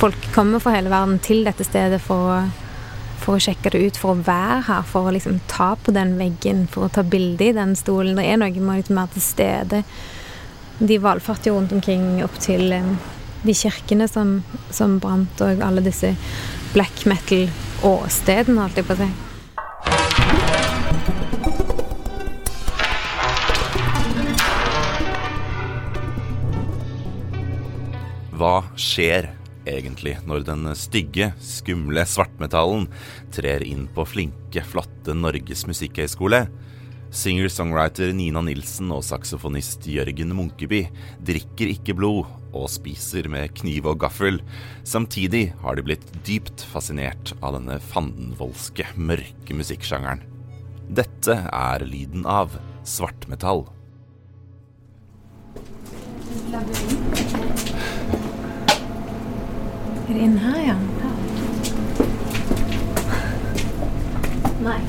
folk kommer fra hele verden til dette stedet for å, for å sjekke det ut, for å være her, for å liksom ta på den veggen, for å ta bilde i den stolen. Det er noe med litt mer til stede. De valfarter jo rundt omkring opp til eh, de kirkene som, som brant, og alle disse black metal-åstedene, holdt jeg på å si. Hva skjer egentlig når den stygge, skumle svartmetallen trer inn på flinke, flotte Norges musikkhøgskole? Singer-songwriter Nina Nilsen og saksofonist Jørgen Munkeby drikker ikke blod og spiser med kniv og gaffel. Samtidig har de blitt dypt fascinert av denne fandenvoldske, mørke musikksjangeren. Dette er lyden av svartmetall. Er det inn her, ja? Nei.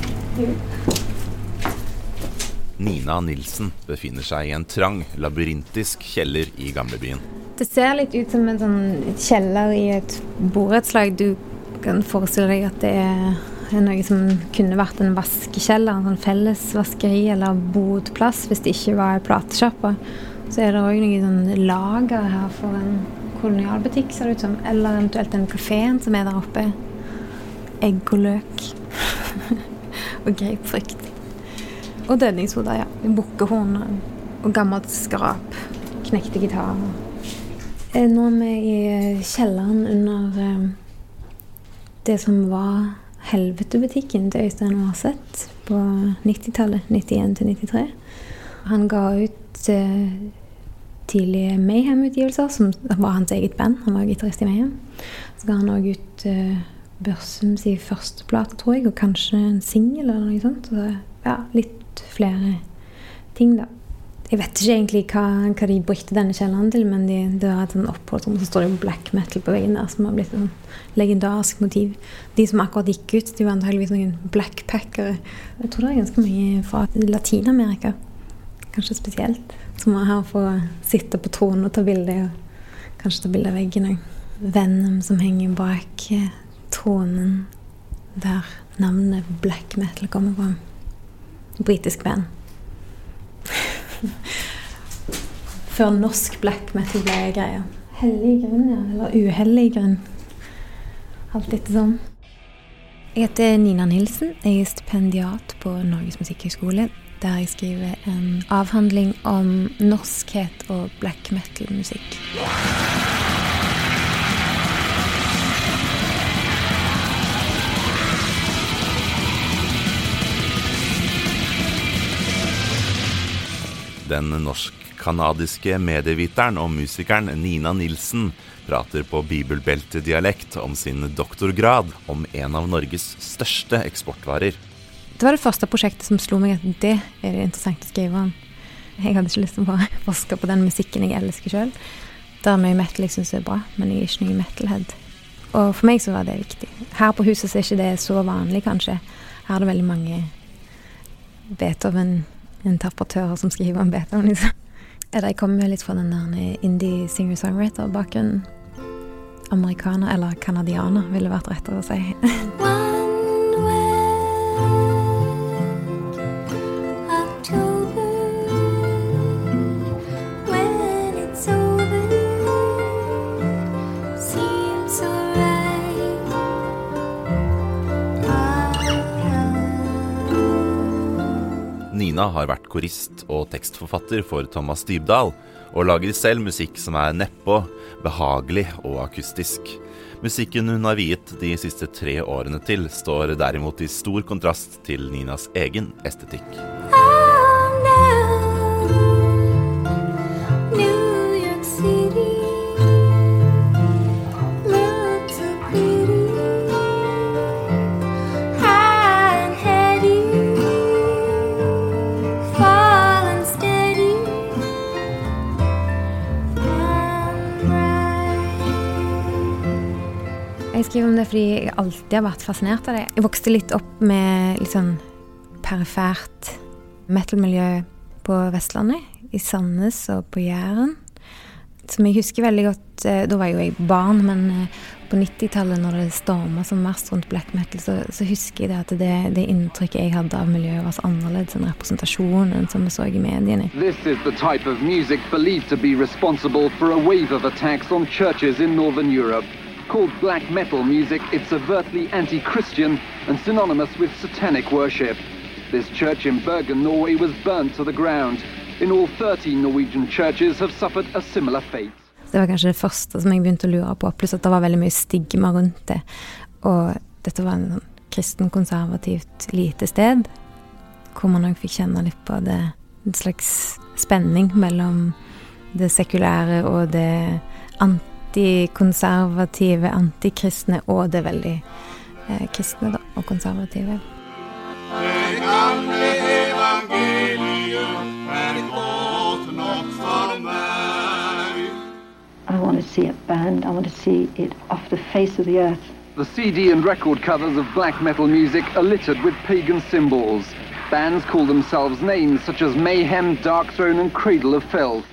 Nina Nilsen befinner seg i en trang, labyrintisk kjeller i gamlebyen. Det ser litt ut som en sånn kjeller i et borettslag. Du kan forestille deg at det er noe som kunne vært en vaskekjeller, en sånn felles vaskeri eller bodplass hvis det ikke var ei platesjappe. Så er det òg noe sånn lager her for en kolonialbutikk, ser det ut som. Eller eventuelt den kafeen som er der oppe. Egg og løk. og grapefrukt. Og dødningshoder, ja. Bukkehorn og gammelt skrap. Knekte gitarer. Eh, Nå er vi i kjelleren under eh, det som var Helvetebutikken til Øystein Aarseth på 90-tallet. 91 til 93. Han ga ut eh, tidlige Mayhem-utgivelser, som var hans eget band. Han var gitarist i Mayhem. Så ga han òg ut uh, Børsums første plate, tror jeg, og kanskje en singel eller noe sånt. Så ja, litt flere ting, da. Jeg vet ikke egentlig hva, hva de brukte denne kjelleren til, men de, det var et sånn oppholdsrom, så står det black metal på veggen der, som har blitt et sånn legendarisk motiv. De som akkurat gikk ut, de var antageligvis noen blackpackere. Jeg tror det er ganske mye fra Latin-Amerika, kanskje spesielt, som er her for å sitte på tronen og ta bilde, og kanskje ta bilde av veggen òg. Venom som henger bak eh, tronen, der navnet black metal kommer fra. Britisk band. Før norsk black metal ble greia. Hellig grunn, ja. Eller uhellig grunn. Alt ettersom. Jeg heter Nina Nilsen. Jeg er stipendiat på Norges musikkhøgskole. Der jeg skriver en avhandling om norskhet og black metal-musikk. Den norsk-kanadiske medieviteren og musikeren Nina Nilsen prater på bibelbeltedialekt om sin doktorgrad om en av Norges største eksportvarer. Det var det første prosjektet som slo meg at det er det interessant å skrive om. Jeg hadde ikke lyst til å forske på den musikken jeg elsker sjøl. Det er mye metal jeg syns er bra, men jeg er ikke noe metalhead. Og for meg så var det viktig. Her på huset så er ikke det så vanlig, kanskje. Her er det veldig mange Beethoven-interpretører som skriver om Beethoven, liksom. Jeg kommer litt fra den der indie singer-songwriter-bakgrunnen. Amerikaner, eller canadianer, ville vært rettere å si. Nina har vært korist og tekstforfatter for Thomas Dybdahl, og lager selv musikk som er nedpå, behagelig og akustisk. Musikken hun har viet de siste tre årene til, står derimot i stor kontrast til Ninas egen estetikk. Fordi jeg alltid har vært fascinert av det. Jeg vokste litt opp med litt sånn perifert metal-miljø på Vestlandet. I Sandnes og på Jæren. Som jeg husker veldig godt eh, Da var jo jeg barn, men eh, på 90-tallet, når det storma som verst rundt black metal, så, så husker jeg det at det, det, inntrykket jeg hadde av miljøet, var så annerledes enn representasjonen som vi så i mediene. This is the type of music believed to be responsible for a wave of attacks on churches in Northern Europe. Called black metal music, it's overtly anti-Christian and synonymous with satanic worship. This church in Bergen, Norway was burnt to the ground. In all 13 Norwegian churches have suffered a similar fate. Det var kanskje det første som jeg begynte å lure på, pluss at det var veldig mye stigma rundt det. Og dette var en sånn kristen-konservativt lite sted, hvor man òg fikk kjenne litt på det En slags spenning mellom det sekulære og det antikonservative, antikristne, og det veldig eh, kristne da, og konservative. Det gamle evangelium er godt nok for I want to see it banned. I want to see it off the face of the earth. The CD and record covers of black metal music are littered with pagan symbols. Bands call themselves names such as Mayhem, Dark Throne and Cradle of Filth.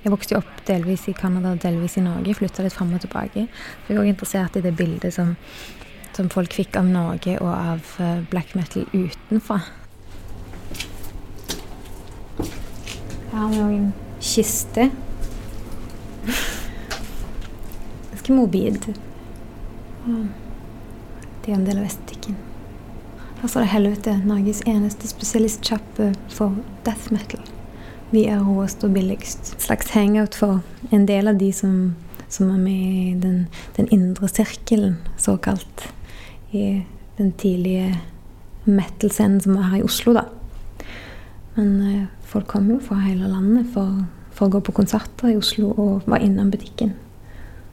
Jeg vokste opp delvis i Canada og delvis i Norge. Flytta litt fram og tilbake. Så jeg er òg interessert i det bildet som, som folk fikk av Norge og av uh, black metal utenfra. Her har vi òg en kiste ganske mobil. Det er en del av estetikken. Her står det 'Helvete', Norges eneste spesialistsjappe for death metal. Vi er råest og billigst. Et slags hangout for en del av de som, som er med i den, den, indre sirkelen, såkalt. I den tidlige metal-scenen som er her i Oslo, da. Men eh, folk kommer jo fra hele landet for, for å gå på konserter i Oslo og var innom butikken.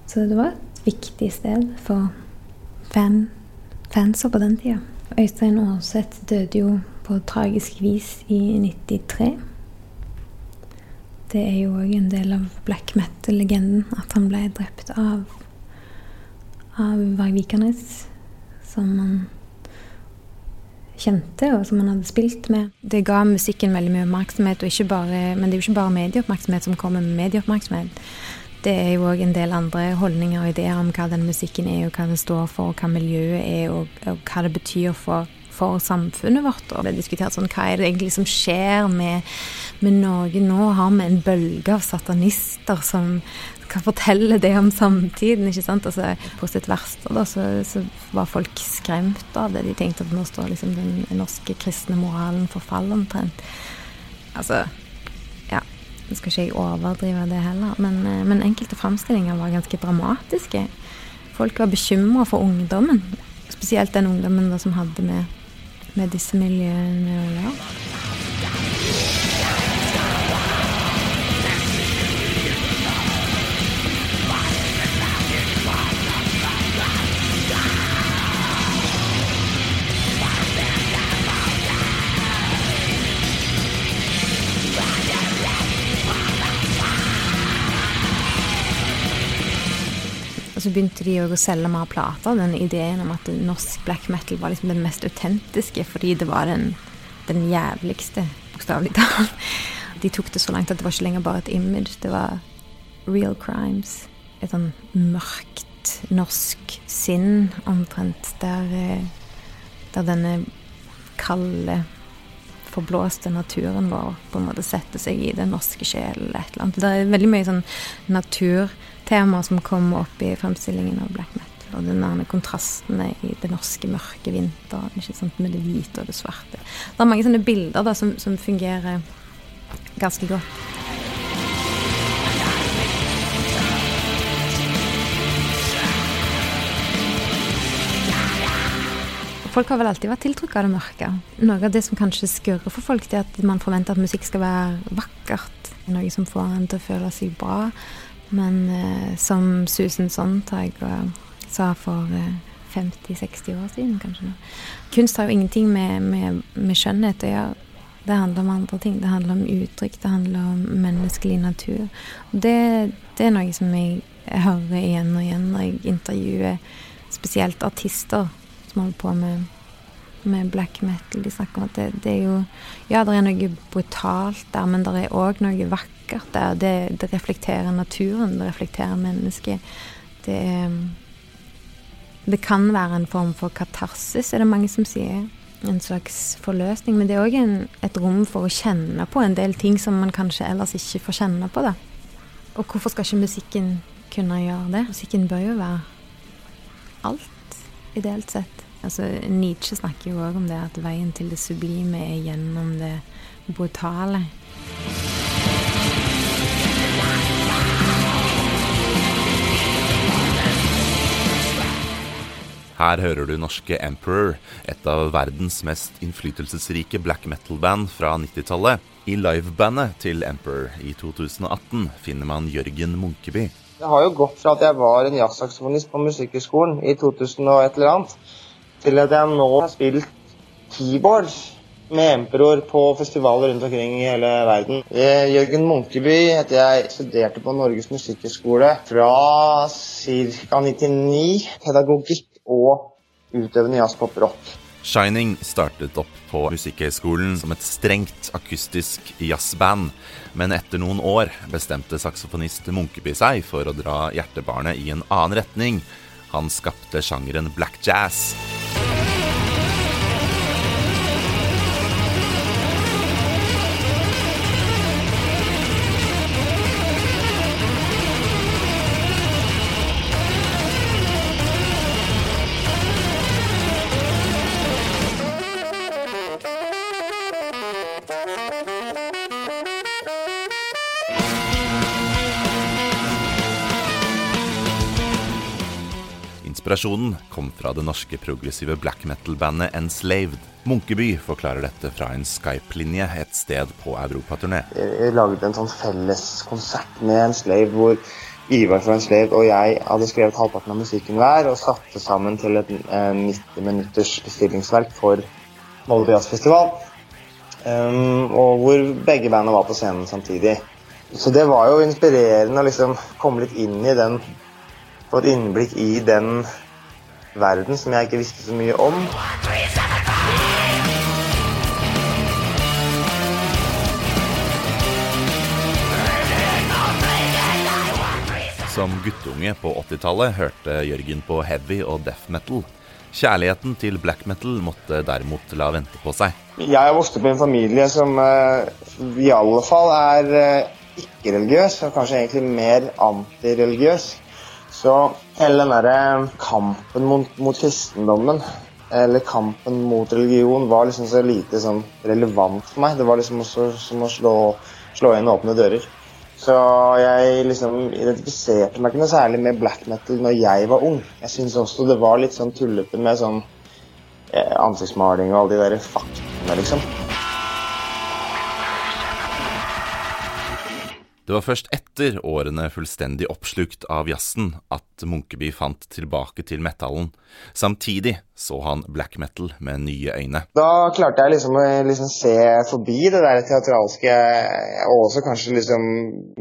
Så det var et viktig sted for fan, fanser på den tida. Øystein Aarseth døde jo på tragisk vis i 93. Det er jo òg en del av black metal-legenden at han ble drept av av Varg som han kjente, og som han hadde spilt med. Det ga musikken veldig mye oppmerksomhet, bare, men det er jo ikke bare medieoppmerksomhet som kommer med medieoppmerksomhet det er jo òg en del andre holdninger og ideer om hva den musikken er, og hva den står for, og hva miljøet er, og, og hva det betyr for, for samfunnet vårt. Og det er diskutert sånn, hva er det egentlig som skjer med, med Norge nå? Har vi en bølge av satanister som kan fortelle det om samtiden? ikke sant? Altså, på sitt verste da, så, så, var folk skremt av det. De tenkte at nå står liksom den norske kristne moralen for fall omtrent. Altså nå skal ikke jeg overdrive det heller, men, eh, men enkelte framstillinger var ganske dramatiske. Folk var bekymra for ungdommen, spesielt den ungdommen da, som hadde med, med disse miljøene å gjøre. Så begynte de å selge mer plater. Den ideen om at norsk black metal var liksom den mest autentiske fordi det var den, den jævligste, bokstavelig talt. De tok det så langt at det var ikke lenger bare et image. Det var real crimes. Et sånn mørkt norsk sinn omtrent, der, eh, der denne kalde forblåste naturen vår på en måte setter seg i den norske sjel eller et eller annet. Det er veldig mye sånn natur temaer som kommer opp i fremstillingen av black metal. Og den kontrastene i det norske mørke vinteren ikke sant, med det hvite og det svarte. Det er mange sånne bilder da, som, som fungerer ganske godt. Folk har vel alltid vært tiltrukket av det mørke. Noe av det som kanskje skurrer for folk, det er at man forventer at musikk skal være vakkert. Noe som får en til å føle seg bra. Men eh, som Susan Sontag sa for eh, 50-60 år siden, kanskje. Kunst har jo ingenting med, med, med, skjønnhet å gjøre. Det handler om andre ting. Det handler om uttrykk, det handler om menneskelig natur. Det, det er noe som jeg hører igjen og igjen når jeg intervjuer spesielt artister som holder på med med black metal. De snakker om at det, det, er jo Ja, det er noe brutalt der, men det er òg noe vakkert der. Det, det, reflekterer naturen, det reflekterer mennesket. Det Det kan være en form for katarsis, er det mange som sier. En slags forløsning. Men det er òg et rom for å kjenne på en del ting som man kanskje ellers ikke får kjenne på. da. Og hvorfor skal ikke musikken kunne gjøre det? Musikken bør jo være alt, ideelt sett. Altså, Nietzsche snakker jo òg om det at veien til det sublime er gjennom det brutale. Her hører du norske Emperor, et av verdens mest innflytelsesrike black metal-band fra 90-tallet. I livebandet til Emperor i 2018 finner man Jørgen Munkeby. Det har jo gått fra at jeg var en jazzsaksofonist på Musikkhøgskolen i 2000 og et eller annet, til at jeg nå har spilt keyboard med Emperor på festivaler rundt omkring i hele verden. Eh, Jørgen Munkeby heter jeg. Studerte på Norges musikkhøgskole fra ca. 99. Pedagogikk og utøvende jazz-pop-rock. Shining startet opp på Musikkhøgskolen som et strengt akustisk jazzband, men etter noen år bestemte saksofonist Munkeby seg for å dra hjertebarnet i en annen retning. Han skapte sjangeren black jazz. Inspirasjonen kom fra det norske progressive black metal-bandet Enslaved. Munkeby forklarer dette fra en Skype-linje et sted på europaturné. Jeg lagde en sånn felles konsert med Enslaved hvor Ivar fra Enslaved og jeg hadde skrevet halvparten av musikken hver og satte sammen til et 90 minutters bestillingsverk for Molde Jazzfestival. Um, og hvor begge bandene var på scenen samtidig. Så det var jo inspirerende å liksom komme litt inn i den få et innblikk i den verden som jeg ikke visste så mye om. Som guttunge på 80-tallet hørte Jørgen på heavy og death metal. Kjærligheten til black metal måtte derimot la vente på seg. Jeg har vokst opp i en familie som uh, i alle fall er uh, ikke-religiøs, og kanskje egentlig mer antireligiøs. Så hele den derre kampen mot, mot, kristendommen, eller kampen mot religion, var liksom så lite sånn relevant for meg. Det var liksom også som å slå, slå inn åpne dører. Så jeg liksom identifiserte meg ikke noe særlig med black metal når jeg var ung. Jeg syns også det var litt sånn tullete med sånn eh, ansiktsmaling og alle de der faktene, liksom. Det var først etter årene fullstendig oppslukt av jazzen at Munkeby fant tilbake til metallen. Samtidig så han black metal med nye øyne. Da klarte jeg liksom å liksom se forbi det der teatralske, og også kanskje liksom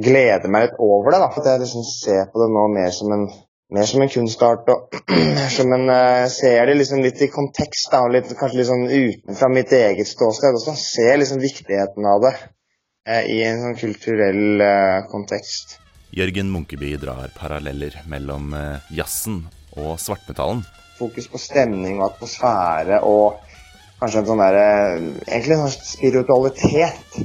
glede meg litt over det. da. At jeg liksom ser på det nå mer som en mer som en kunstart og som en uh, ser det liksom litt i kontekst, da, og litt, kanskje litt sånn utenfra mitt eget ståsted også. Ser liksom viktigheten av det. Eh, i en sånn kulturell eh, kontekst. Jørgen Munkeby drar paralleller mellom eh, jazzen og svartmetallen. Fokus på stemning og atmosfære og kanskje en sånn derre Egentlig en sånn spiritualitet.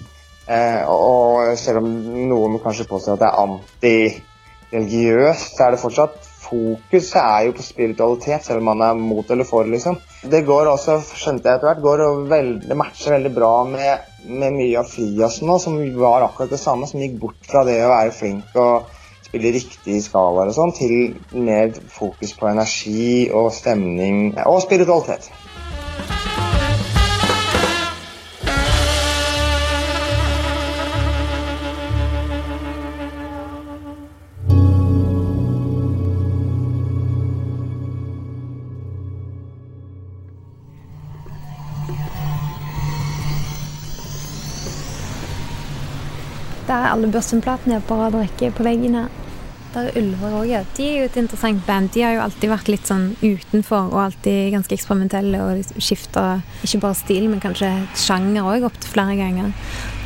Eh, og selv om noen kanskje påstår at det er antireligiøst, så er det fortsatt fokuset er jo på spiritualitet, selv om man er mot eller for, liksom. Det går også, skjønte jeg etter hvert, går veld, det matcher veldig bra med, med mye av Friasen nå, som var akkurat det samme, som gikk bort fra det å være flink og spille riktig i skalaer og sånn, til mer fokus på energi og stemning og spiritualitet. Alle børstenplatene på rad og rekke på veggene. Der er Ulver òg. Ja. De er jo et interessant band. De har jo alltid vært litt sånn utenfor og alltid ganske eksperimentelle og liksom skifta ikke bare stil, men kanskje sjanger òg opptil flere ganger.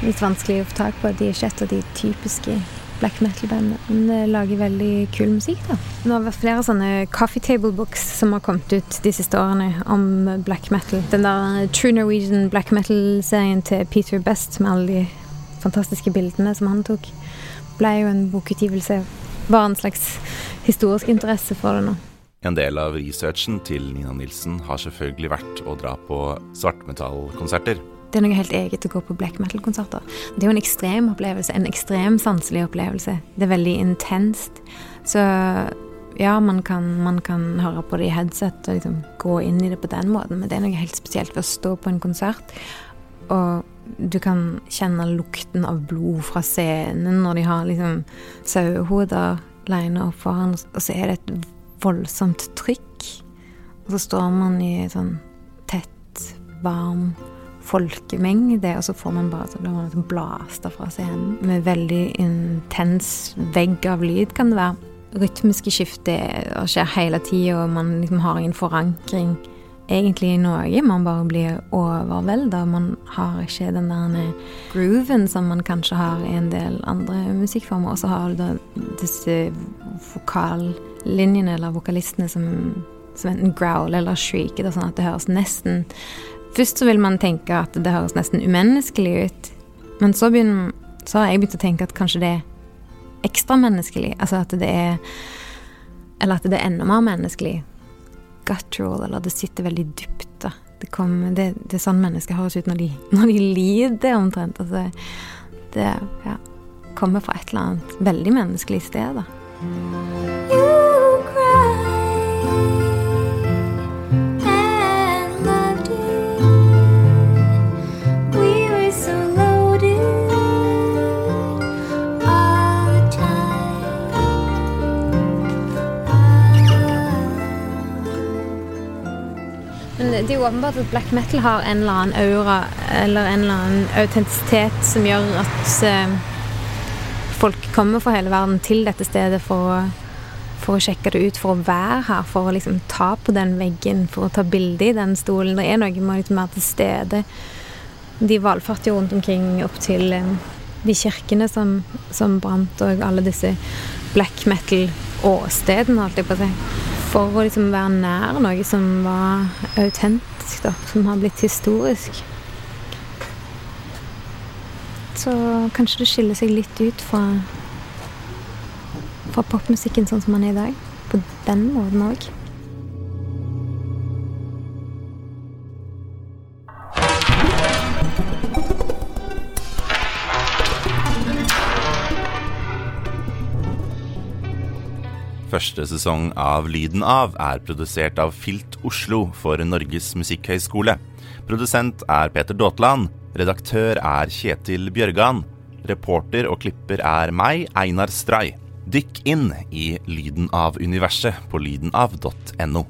Litt vanskelig å få tak på. De er ikke et av de typiske black metal-bandene. Men de lager veldig kul musikk, da. Det har vært flere sånne coffee table books som har kommet ut de siste årene om black metal. Den der True Norwegian black metal-serien til Peter Best med alle de fantastiske bildene som han tok, ble jo en bokutgivelse. Var en slags historisk interesse for det nå. En del av researchen til Nina Nilsen har selvfølgelig vært å dra på svartmetallkonserter. Det er noe helt eget å gå på black metal-konserter. Det er jo en ekstrem opplevelse, en ekstrem sanselig opplevelse. Det er veldig intenst. Så ja, man kan, man kan høre på det i headset og liksom gå inn i det på den måten, men det er noe helt spesielt ved å stå på en konsert. Og du kan kjenne lukten av blod fra scenen når de har liksom sauehoder lina opp foran, og så er det et voldsomt trykk. Og så står man i sånn tett, varm folkemengde, og så får man bare så blir man liksom blasta fra scenen med veldig intens vegg av lyd, kan det være. Rytmiske skifter skjer hele tida, og man liksom har ingen forankring egentlig i noe. Man bare blir overvelda. Man har ikke den der grooven som man kanskje har i en del andre musikkformer. Og så har du da disse vokallinjene eller vokalistene som, som enten growler eller shrieker, sånn at det høres nesten Først så vil man tenke at det høres nesten umenneskelig ut. Men så, begynner, så har jeg begynt å tenke at kanskje det er ekstra menneskelig. Altså at det er Eller at det er enda mer menneskelig. Guttural, eller det sitter veldig dypt, da. Det, kom, det, det er sånn mennesker høres ut når de, når de lider, omtrent. Altså, det ja, kommer fra et eller annet veldig menneskelig sted, da. Åpenbart at black metal har en eller annen aura eller en eller annen autentisitet som gjør at eh, folk kommer fra hele verden til dette stedet for å, for å sjekke det ut, for å være her, for å liksom ta på den veggen, for å ta bilde i den stolen. Det er noe med litt mer til stede. De valfarter jo rundt omkring opp til eh, de kirkene som, som brant, og alle disse black metal-åstedene, holdt jeg på å si for å liksom være nær noe som var autentisk, da, som har blitt historisk. Så kanskje det skiller seg litt ut fra, fra popmusikken sånn som den er i dag. På den måten òg. Første sesong av Lyden av er produsert av Filt Oslo for Norges musikkhøgskole. Produsent er Peter Daatland. Redaktør er Kjetil Bjørgan. Reporter og klipper er meg, Einar Stray. Dykk inn i Lyden av-universet på lydenav.no.